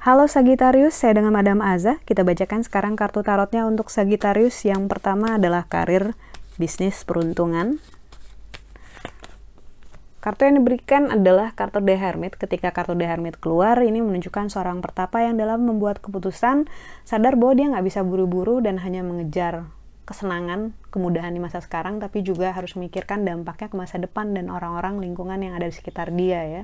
Halo Sagitarius, saya dengan Madam Aza. Kita bacakan sekarang kartu tarotnya untuk Sagitarius. Yang pertama adalah karir, bisnis, peruntungan. Kartu yang diberikan adalah kartu The Hermit. Ketika kartu The Hermit keluar, ini menunjukkan seorang pertapa yang dalam membuat keputusan, sadar bahwa dia nggak bisa buru-buru dan hanya mengejar kesenangan, kemudahan di masa sekarang, tapi juga harus memikirkan dampaknya ke masa depan dan orang-orang lingkungan yang ada di sekitar dia ya.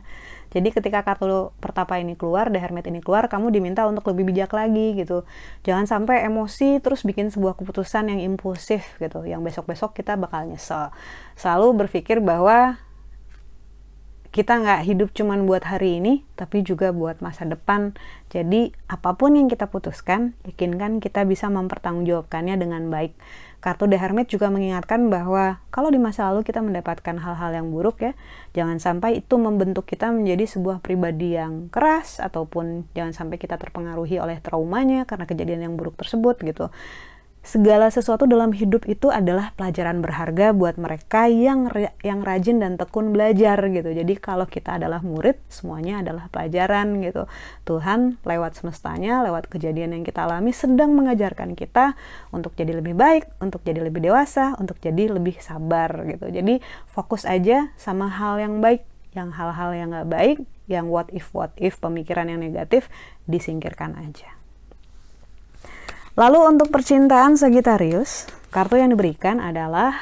Jadi ketika kartu pertapa ini keluar, The Hermit ini keluar, kamu diminta untuk lebih bijak lagi gitu. Jangan sampai emosi terus bikin sebuah keputusan yang impulsif gitu, yang besok-besok kita bakal nyesel. Selalu berpikir bahwa kita nggak hidup cuman buat hari ini, tapi juga buat masa depan. Jadi, apa pun yang kita putuskan, yakinkan kita bisa mempertanggungjawabkannya dengan baik. Kartu The Hermit juga mengingatkan bahwa kalau di masa lalu kita mendapatkan hal-hal yang buruk ya, jangan sampai itu membentuk kita menjadi sebuah pribadi yang keras ataupun jangan sampai kita terpengaruhi oleh traumanya karena kejadian yang buruk tersebut gitu segala sesuatu dalam hidup itu adalah pelajaran berharga buat mereka yang yang rajin dan tekun belajar gitu. Jadi kalau kita adalah murid, semuanya adalah pelajaran gitu. Tuhan lewat semestanya, lewat kejadian yang kita alami sedang mengajarkan kita untuk jadi lebih baik, untuk jadi lebih dewasa, untuk jadi lebih sabar gitu. Jadi fokus aja sama hal yang baik, yang hal-hal yang gak baik, yang what if what if pemikiran yang negatif disingkirkan aja. Lalu untuk percintaan Sagittarius, kartu yang diberikan adalah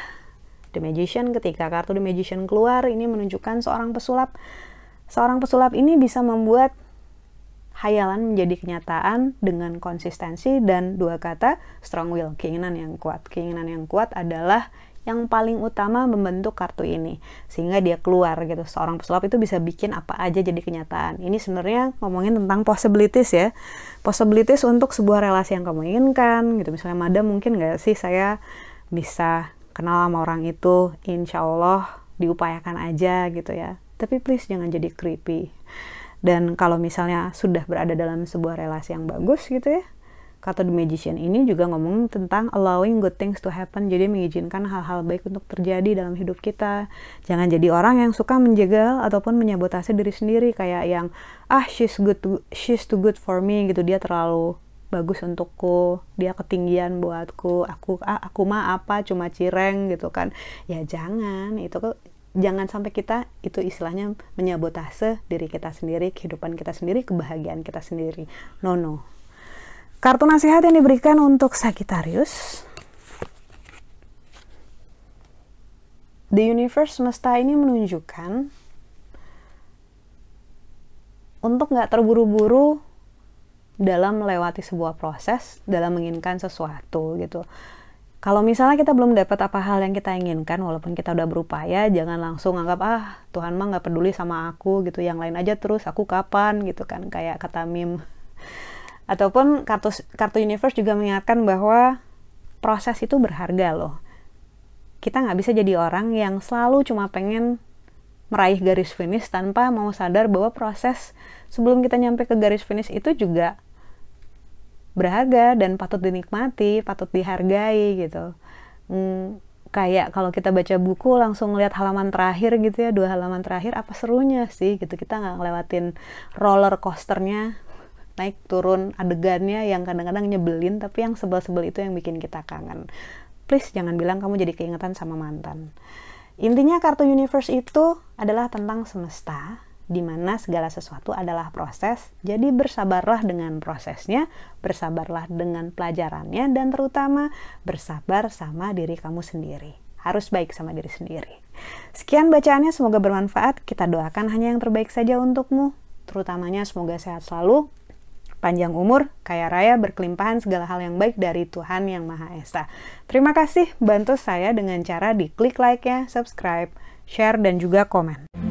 The Magician. Ketika kartu The Magician keluar, ini menunjukkan seorang pesulap. Seorang pesulap ini bisa membuat hayalan menjadi kenyataan dengan konsistensi dan dua kata strong will, keinginan yang kuat. Keinginan yang kuat adalah yang paling utama membentuk kartu ini sehingga dia keluar gitu. Seorang pesulap itu bisa bikin apa aja jadi kenyataan. Ini sebenarnya ngomongin tentang possibilities ya. Possibilities untuk sebuah relasi yang kamu inginkan gitu. Misalnya madam mungkin nggak sih saya bisa kenal sama orang itu? Insya Allah diupayakan aja gitu ya. Tapi please jangan jadi creepy. Dan kalau misalnya sudah berada dalam sebuah relasi yang bagus gitu ya kata The Magician ini juga ngomong tentang allowing good things to happen. Jadi mengizinkan hal-hal baik untuk terjadi dalam hidup kita. Jangan jadi orang yang suka menjegal ataupun menyabotase diri sendiri kayak yang ah she's good to, she's too good for me gitu. Dia terlalu bagus untukku, dia ketinggian buatku, aku ah, aku mah apa cuma cireng gitu kan. Ya jangan, itu kok jangan sampai kita itu istilahnya menyabotase diri kita sendiri, kehidupan kita sendiri, kebahagiaan kita sendiri. No no, Kartu nasihat yang diberikan untuk Sagittarius. The universe semesta ini menunjukkan untuk nggak terburu-buru dalam melewati sebuah proses, dalam menginginkan sesuatu gitu. Kalau misalnya kita belum dapat apa hal yang kita inginkan, walaupun kita udah berupaya, jangan langsung anggap ah Tuhan mah nggak peduli sama aku gitu, yang lain aja terus aku kapan gitu kan, kayak kata meme ataupun kartu kartu universe juga mengingatkan bahwa proses itu berharga loh kita nggak bisa jadi orang yang selalu cuma pengen meraih garis finish tanpa mau sadar bahwa proses sebelum kita nyampe ke garis finish itu juga berharga dan patut dinikmati, patut dihargai gitu. Hmm, kayak kalau kita baca buku langsung lihat halaman terakhir gitu ya, dua halaman terakhir apa serunya sih gitu. Kita nggak ngelewatin roller coasternya naik turun adegannya yang kadang-kadang nyebelin tapi yang sebel-sebel itu yang bikin kita kangen please jangan bilang kamu jadi keingetan sama mantan intinya kartu universe itu adalah tentang semesta di mana segala sesuatu adalah proses. Jadi bersabarlah dengan prosesnya, bersabarlah dengan pelajarannya dan terutama bersabar sama diri kamu sendiri. Harus baik sama diri sendiri. Sekian bacaannya, semoga bermanfaat. Kita doakan hanya yang terbaik saja untukmu. Terutamanya semoga sehat selalu, panjang umur, kaya raya, berkelimpahan segala hal yang baik dari Tuhan Yang Maha Esa. Terima kasih bantu saya dengan cara di klik like-nya, subscribe, share, dan juga komen.